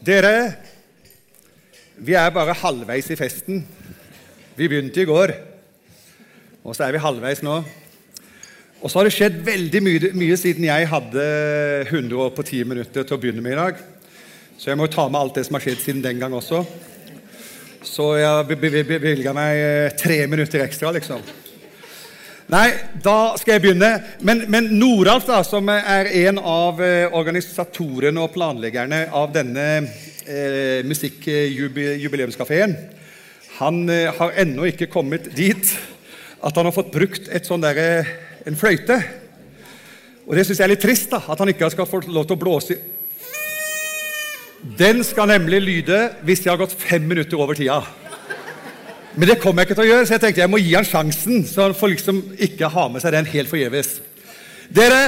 Dere, vi er bare halvveis i festen. Vi begynte i går, og så er vi halvveis nå. Og så har det skjedd veldig mye, mye siden jeg hadde 100 år på 10 minutter til å begynne med i dag. Så jeg må ta med alt det som har skjedd siden den gang også. Så jeg bevilga meg eh, tre minutter ekstra, liksom. Nei, da skal jeg begynne. Men, men Noralf, da, som er en av eh, organisatorene og planleggerne av denne eh, musikkjubileumskafeen, han eh, har ennå ikke kommet dit at han har fått brukt sånn der, en fløyte. Og det syns jeg er litt trist, da, at han ikke skal få lov til å blåse i Den skal nemlig lyde hvis jeg har gått fem minutter over tida. Men det kommer jeg ikke til å gjøre, så jeg tenkte jeg må gi han sjansen. Så han får liksom ikke ha med seg den helt forgjeves. Dere,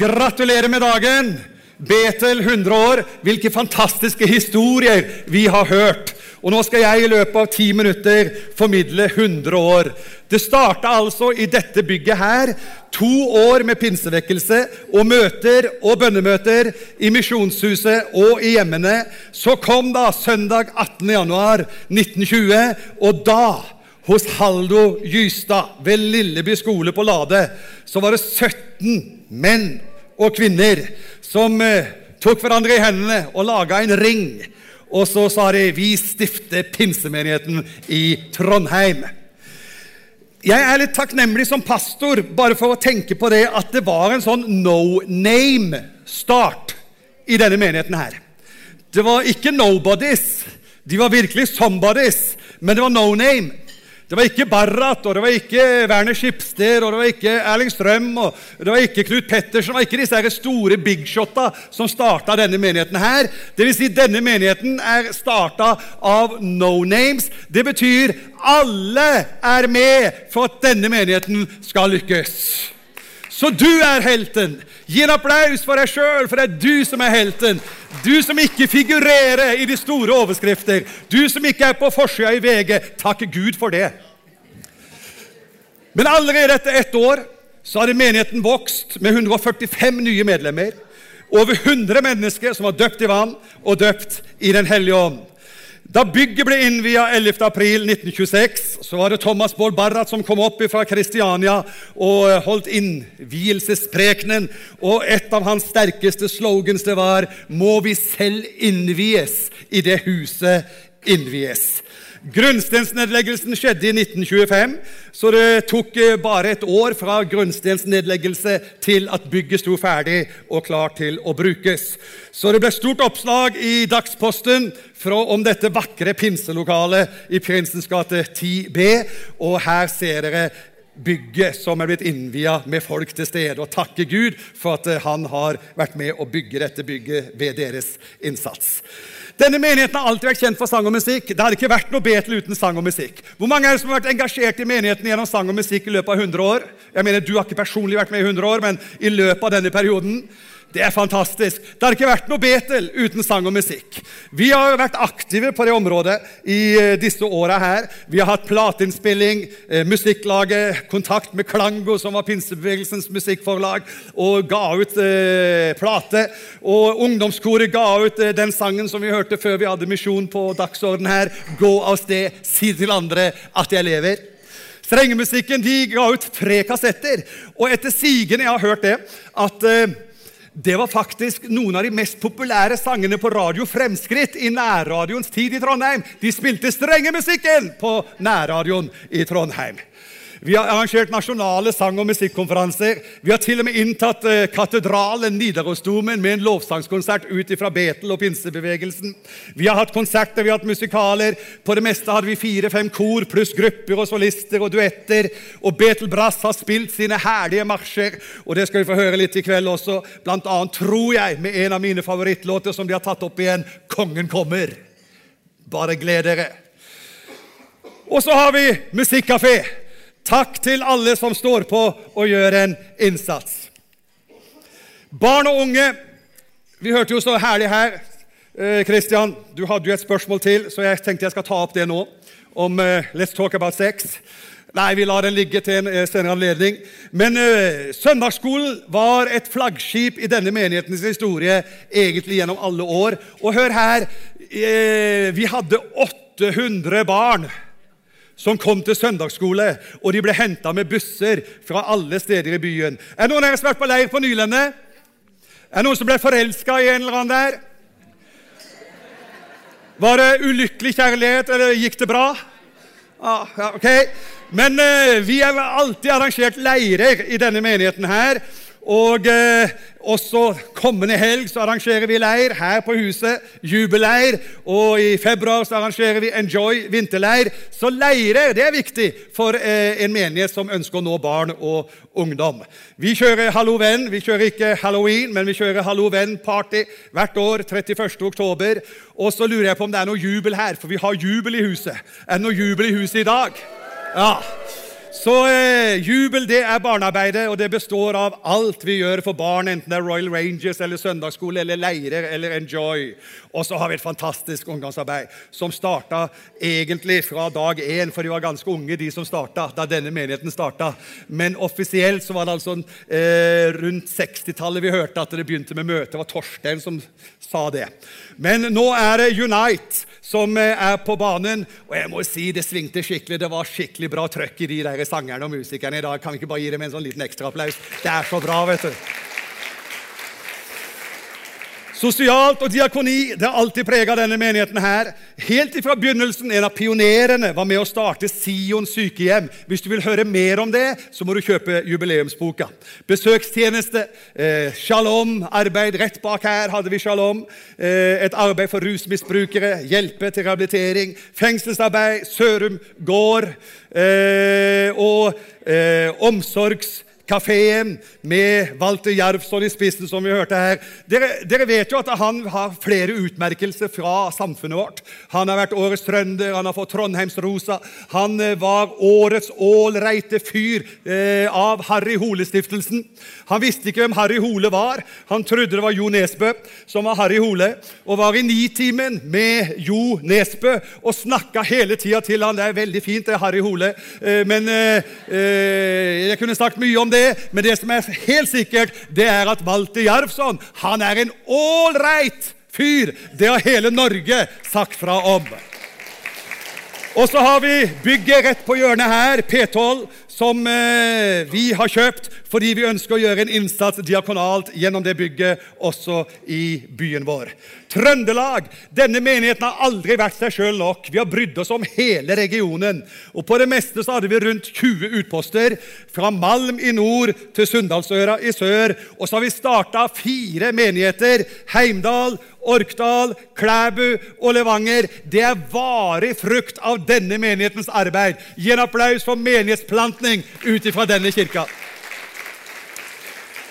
gratulerer med dagen! Betel 100 år. Hvilke fantastiske historier vi har hørt. Og nå skal jeg i løpet av ti minutter formidle 100 år. Det starta altså i dette bygget her. To år med pinsevekkelse og møter og bønnemøter i Misjonshuset og i hjemmene. Så kom da søndag 18. januar 1920, og da hos Haldo Gystad ved Lilleby skole på Lade så var det 17 menn og kvinner som eh, tok hverandre i hendene og laga en ring. Og så sa de 'Vi stifter pinsemenigheten i Trondheim'. Jeg er litt takknemlig som pastor bare for å tenke på det at det var en sånn no name-start i denne menigheten her. Det var ikke nobodies. De var virkelig somebodies, men det var no name. Det var ikke Barrat, og det var ikke Werner Skipster, og det var ikke Erling Strøm, og det var ikke Knut Pettersen. Det var ikke disse store bigshotta som starta denne menigheten her. Det vil si, denne menigheten er starta av no names. Det betyr alle er med for at denne menigheten skal lykkes. Så du er helten. Gi en applaus for deg sjøl, for det er du som er helten. Du som ikke figurerer i de store overskrifter. Du som ikke er på forsida i VG. Takk Gud for det. Men allerede etter ett år så hadde menigheten vokst med 145 nye medlemmer. Over 100 mennesker som var døpt i vann og døpt i Den hellige ånd. Da bygget ble innvia 11.4.1926, så var det Thomas Bård Barrat som kom opp fra Kristiania og holdt innvielsesprekenen. Og et av hans sterkeste slogans det var 'Må vi selv innvies i det huset innvies'. Grunnstensnedleggelsen skjedde i 1925, så det tok eh, bare et år fra grunnstensnedleggelse til at bygget sto ferdig og klar til å brukes. Så det ble stort oppslag i Dagsposten om dette vakre pinselokalet i Prinsens gate 10B. Og her ser dere bygget som er blitt innvia med folk til stede. Og takke Gud for at eh, han har vært med å bygge dette bygget ved deres innsats. Denne menigheten har alltid vært kjent for sang og musikk. Det hadde ikke vært noe Betel uten sang og musikk. Hvor mange er det som har vært engasjert i menigheten gjennom sang og musikk i løpet av 100 år? Jeg mener, Du har ikke personlig vært med i 100 år, men i løpet av denne perioden. Det er fantastisk. Det har ikke vært noe Betel uten sang og musikk. Vi har vært aktive på det området i eh, disse åra her. Vi har hatt plateinnspilling, eh, musikklaget, kontakt med Klango, som var pinsebevegelsens musikkforlag, og ga ut eh, plate. Og ungdomskoret ga ut den sangen som vi hørte før vi hadde misjon på dagsorden her. Gå av sted, si til andre at jeg lever. Strengemusikken de ga ut tre kassetter, og etter sigende jeg har hørt det, at det var faktisk noen av de mest populære sangene på Radio Fremskritt i nærradioens tid i Trondheim. De spilte strengemusikken på nærradioen i Trondheim. Vi har arrangert nasjonale sang- og musikkonferanser. Vi har til og med inntatt eh, katedralen Nidarosdomen med en lovsangskonsert ut fra Betel og pinsebevegelsen. Vi har hatt konserter, vi har hatt musikaler. På det meste hadde vi fire-fem kor pluss grupper og solister og duetter. Og Betel Brass har spilt sine herlige marsjer, og det skal vi få høre litt i kveld også. Blant annet, tror jeg, med en av mine favorittlåter som de har tatt opp igjen, 'Kongen kommer'. Bare gled dere. Og så har vi musikkafé. Takk til alle som står på og gjør en innsats. Barn og unge Vi hørte jo så herlig her. Kristian, du hadde jo et spørsmål til, så jeg tenkte jeg skal ta opp det nå. Om eh, Let's Talk About Sex. Nei, vi lar den ligge til en eh, senere anledning. Men uh, søndagsskolen var et flaggskip i denne menighetens historie egentlig gjennom alle år. Og hør her, uh, vi hadde 800 barn som kom til søndagsskole, og de ble henta med busser fra alle steder i byen. Er det noen av som har vært på leir på Nylandet? Er det noen som ble forelska i en eller annen der? Var det ulykkelig kjærlighet, eller gikk det bra? Ah, ja, ok. Men eh, vi har alltid arrangert leirer i denne menigheten her. Og eh, også kommende helg så arrangerer vi leir her på huset. Jubelleir. Og i februar så arrangerer vi Enjoy vinterleir. Så leirer det er viktig for eh, en menighet som ønsker å nå barn og ungdom. Vi kjører Hallo venn. Vi kjører ikke halloween, men vi kjører Hallo venn-party hvert år 31. oktober. Og så lurer jeg på om det er noe jubel her, for vi har jubel i huset. Er det noe jubel i huset i dag? Ja. Så eh, jubel det er barnearbeidet, og det består av alt vi gjør for barn, enten det er Royal Rangers eller søndagsskole eller leirer eller Enjoy. Og så har vi et fantastisk ungdomsarbeid som starta egentlig fra dag én, for de var ganske unge, de som starta da denne menigheten starta. Men offisielt så var det altså eh, rundt 60-tallet vi hørte at det begynte med møte. Det var Torstein som sa det. Men nå er det Unite som eh, er på banen. Og jeg må si det svingte skikkelig. Det var skikkelig bra trøkk i de der sangerne og musikerne i dag. Kan vi ikke bare gi dem en sånn liten ekstraapplaus? Det er så bra, vet du. Sosialt og diakoni det har alltid prega denne menigheten. her. Helt ifra begynnelsen, En av pionerene var med å starte Sion sykehjem. Hvis du vil høre mer om det, så må du kjøpe jubileumsboka. Besøkstjeneste, eh, shalom, arbeid rett bak her hadde vi shalom. Eh, et arbeid for rusmisbrukere, hjelpe til rehabilitering. Fengselsarbeid, Sørum gård. Eh, og eh, omsorgs kafeen med Walter Jervsson i spissen, som vi hørte her. Dere, dere, vet jo at han har flere utmerkelser fra samfunnet vårt. Han har vært Årets trønder, han har fått Trondheimsrosa. Han eh, var Årets ålreite fyr eh, av Harry Hole-stiftelsen. Han visste ikke hvem Harry Hole var. Han trodde det var Jo Nesbø som var Harry Hole, og var i Nitimen med Jo Nesbø og snakka hele tida til han. Det er veldig fint, det er Harry Hole, eh, men eh, eh, jeg kunne sagt mye om det det, men det som er helt sikkert, det er at Walter Jarvsson han er en ålreit fyr. Det har hele Norge sagt fra om. Og så har vi bygget rett på hjørnet her, P12, som eh, vi har kjøpt fordi vi ønsker å gjøre en innsats diakonalt gjennom det bygget også i byen vår. Trøndelag. Denne menigheten har aldri vært seg sjøl nok. Vi har brydd oss om hele regionen. Og På det meste så hadde vi rundt 20 utposter, fra Malm i nord til Sunndalsøra i sør. Og så har vi starta fire menigheter. Heimdal, Orkdal, Klæbu og Levanger. Det er varig frukt av denne menighetens arbeid. Gi en applaus for menighetsplantning ut ifra denne kirka.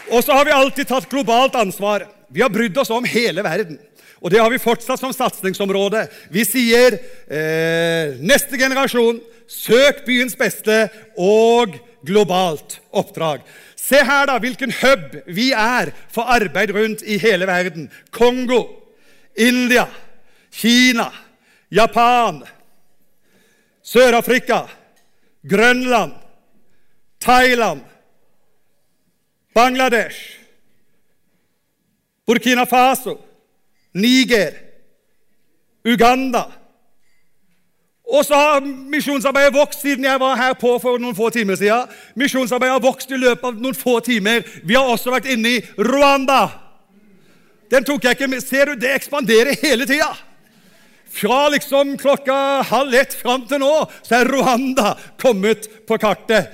Og så har vi alltid tatt globalt ansvar. Vi har brydd oss om hele verden. Og det har vi fortsatt som satsingsområde. Vi sier eh, neste generasjon, søk byens beste og globalt oppdrag. Se her da hvilken hub vi er for arbeid rundt i hele verden. Kongo, India, Kina, Japan, Sør-Afrika, Grønland, Thailand Bangladesh, Burkina Faso, Niger, Uganda. Og så har misjonsarbeidet vokst siden jeg var her på for noen få timer siden. Misjonsarbeidet har vokst i løpet av noen få timer. Vi har også vært inne i Rwanda. Den tok jeg ikke med. Ser du, det ekspanderer hele tida. Fra liksom klokka halv ett fram til nå så er Rwanda kommet på kartet.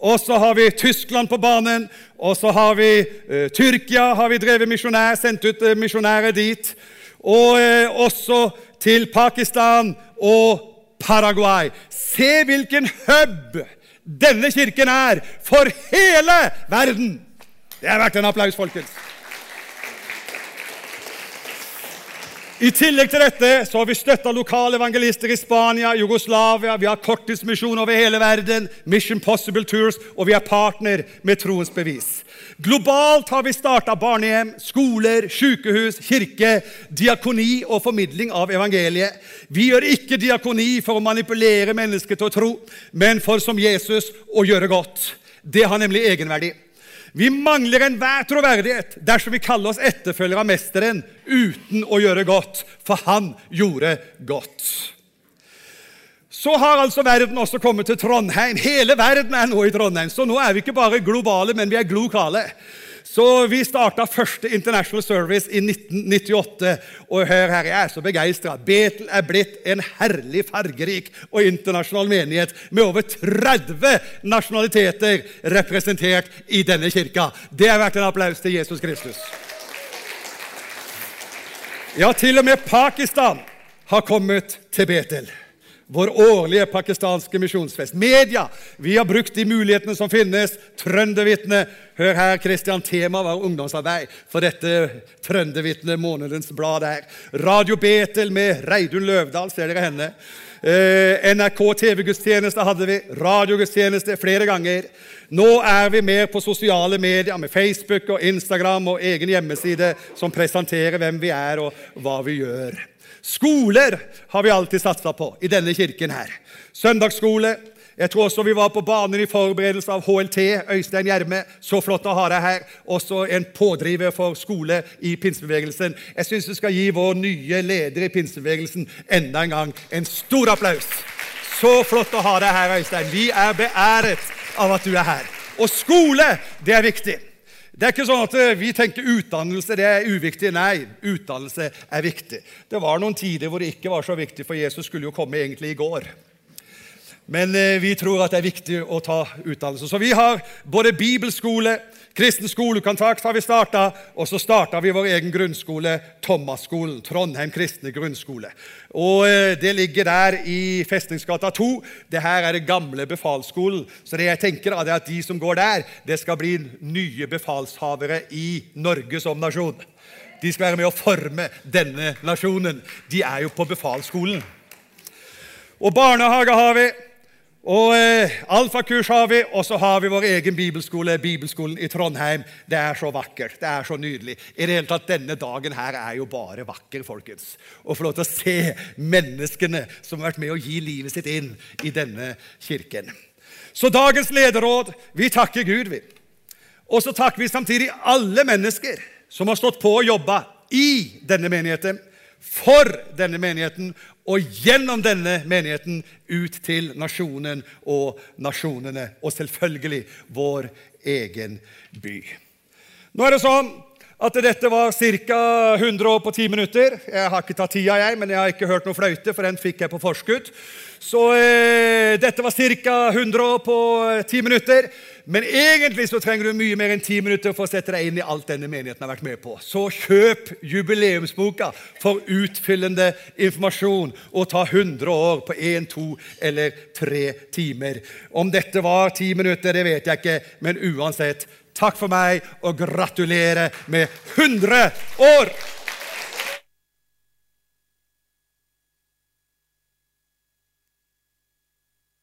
Og så har vi Tyskland på banen. Og så har vi eh, Tyrkia har vi drevet misjonær, sendt ut eh, misjonærer dit. Og eh, også til Pakistan og Paraguay. Se hvilken hub denne kirken er for hele verden! Det er verdt en applaus, folkens. I tillegg til dette så har vi støtta lokale evangelister i Spania, Jugoslavia, vi har korttidsmisjon over hele verden, Mission Possible Tours, og vi er partner med Troens Bevis. Globalt har vi starta barnehjem, skoler, sykehus, kirke, diakoni og formidling av evangeliet. Vi gjør ikke diakoni for å manipulere mennesker til å tro, men for som Jesus å gjøre godt. Det har nemlig egenverdi. Vi mangler enhver troverdighet dersom vi kaller oss etterfølgere av Mesteren uten å gjøre godt, for han gjorde godt. Så har altså verden også kommet til Trondheim. Hele verden er nå i Trondheim. Så nå er vi ikke bare globale, men vi er glokale. Så vi starta første International Service i 1998. Og hør her, jeg er så begeistra. Betel er blitt en herlig, fargerik og internasjonal menighet med over 30 nasjonaliteter representert i denne kirka. Det er verdt en applaus til Jesus Kristus. Ja, til og med Pakistan har kommet til Betel vår årlige pakistanske misjonsfest. Media! Vi har brukt de mulighetene som finnes. Trøndervitne. Hør her, Kristian. Tema var ungdomsarbeid for dette Trøndervitne, månedens blad der. Radio Betel med Reidun Løvdahl, ser dere henne. Eh, NRK TV-gudstjeneste hadde vi. Radiogudstjeneste flere ganger. Nå er vi mer på sosiale medier med Facebook og Instagram og egen hjemmeside som presenterer hvem vi er og hva vi gjør. Skoler har vi alltid satsa på i denne kirken her. Søndagsskole. Jeg tror også vi var på banen i forberedelse av HLT. Øystein Gjerme, så flott å ha deg her. Også en pådriver for skole i pinsebevegelsen. Jeg syns vi skal gi vår nye leder i pinsebevegelsen enda en gang en stor applaus. Så flott å ha deg her, Øystein. Vi er beæret av at du er her. Og skole, det er viktig. Det er ikke sånn at eh, vi tenker utdannelse det er uviktig. Nei, utdannelse er viktig. Det var noen tider hvor det ikke var så viktig, for Jesus skulle jo komme egentlig i går. Men eh, vi tror at det er viktig å ta utdannelse. Så vi har både bibelskole, kristen skolekontakt har vi starta, og så starta vi vår egen grunnskole, Thomasskolen. Trondheim kristne grunnskole. Og eh, Det ligger der i Festningsgata 2. Det her er det gamle befalsskolen. Så det jeg tenker er at de som går der, det skal bli nye befalshavere i Norge som nasjon. De skal være med å forme denne nasjonen. De er jo på befalsskolen. Og barnehage har vi. Og eh, Alfakurs har vi, og så har vi vår egen bibelskole, Bibelskolen i Trondheim. Det er så vakkert. Det er så nydelig. I det hele tatt, Denne dagen her er jo bare vakker, folkens. Å få lov til å se menneskene som har vært med å gi livet sitt inn i denne kirken. Så dagens lederråd Vi takker Gud, vi. Og så takker vi samtidig alle mennesker som har stått på og jobba i denne menigheten, for denne menigheten og gjennom denne menigheten ut til nasjonen og nasjonene. Og selvfølgelig vår egen by. Nå er det sånn at dette var ca. 100 år på 10 minutter. Jeg har ikke tatt tida, jeg, men jeg har ikke hørt noe fløyte, for den fikk jeg på forskudd. Så eh, dette var ca. 100 år på 10 minutter. Men egentlig så trenger du mye mer enn ti minutter for å sette deg inn i alt denne menigheten har vært med på. Så kjøp jubileumsboka for utfyllende informasjon og ta 100 år på én, to eller tre timer. Om dette var ti minutter, det vet jeg ikke, men uansett, takk for meg og gratulerer med 100 år!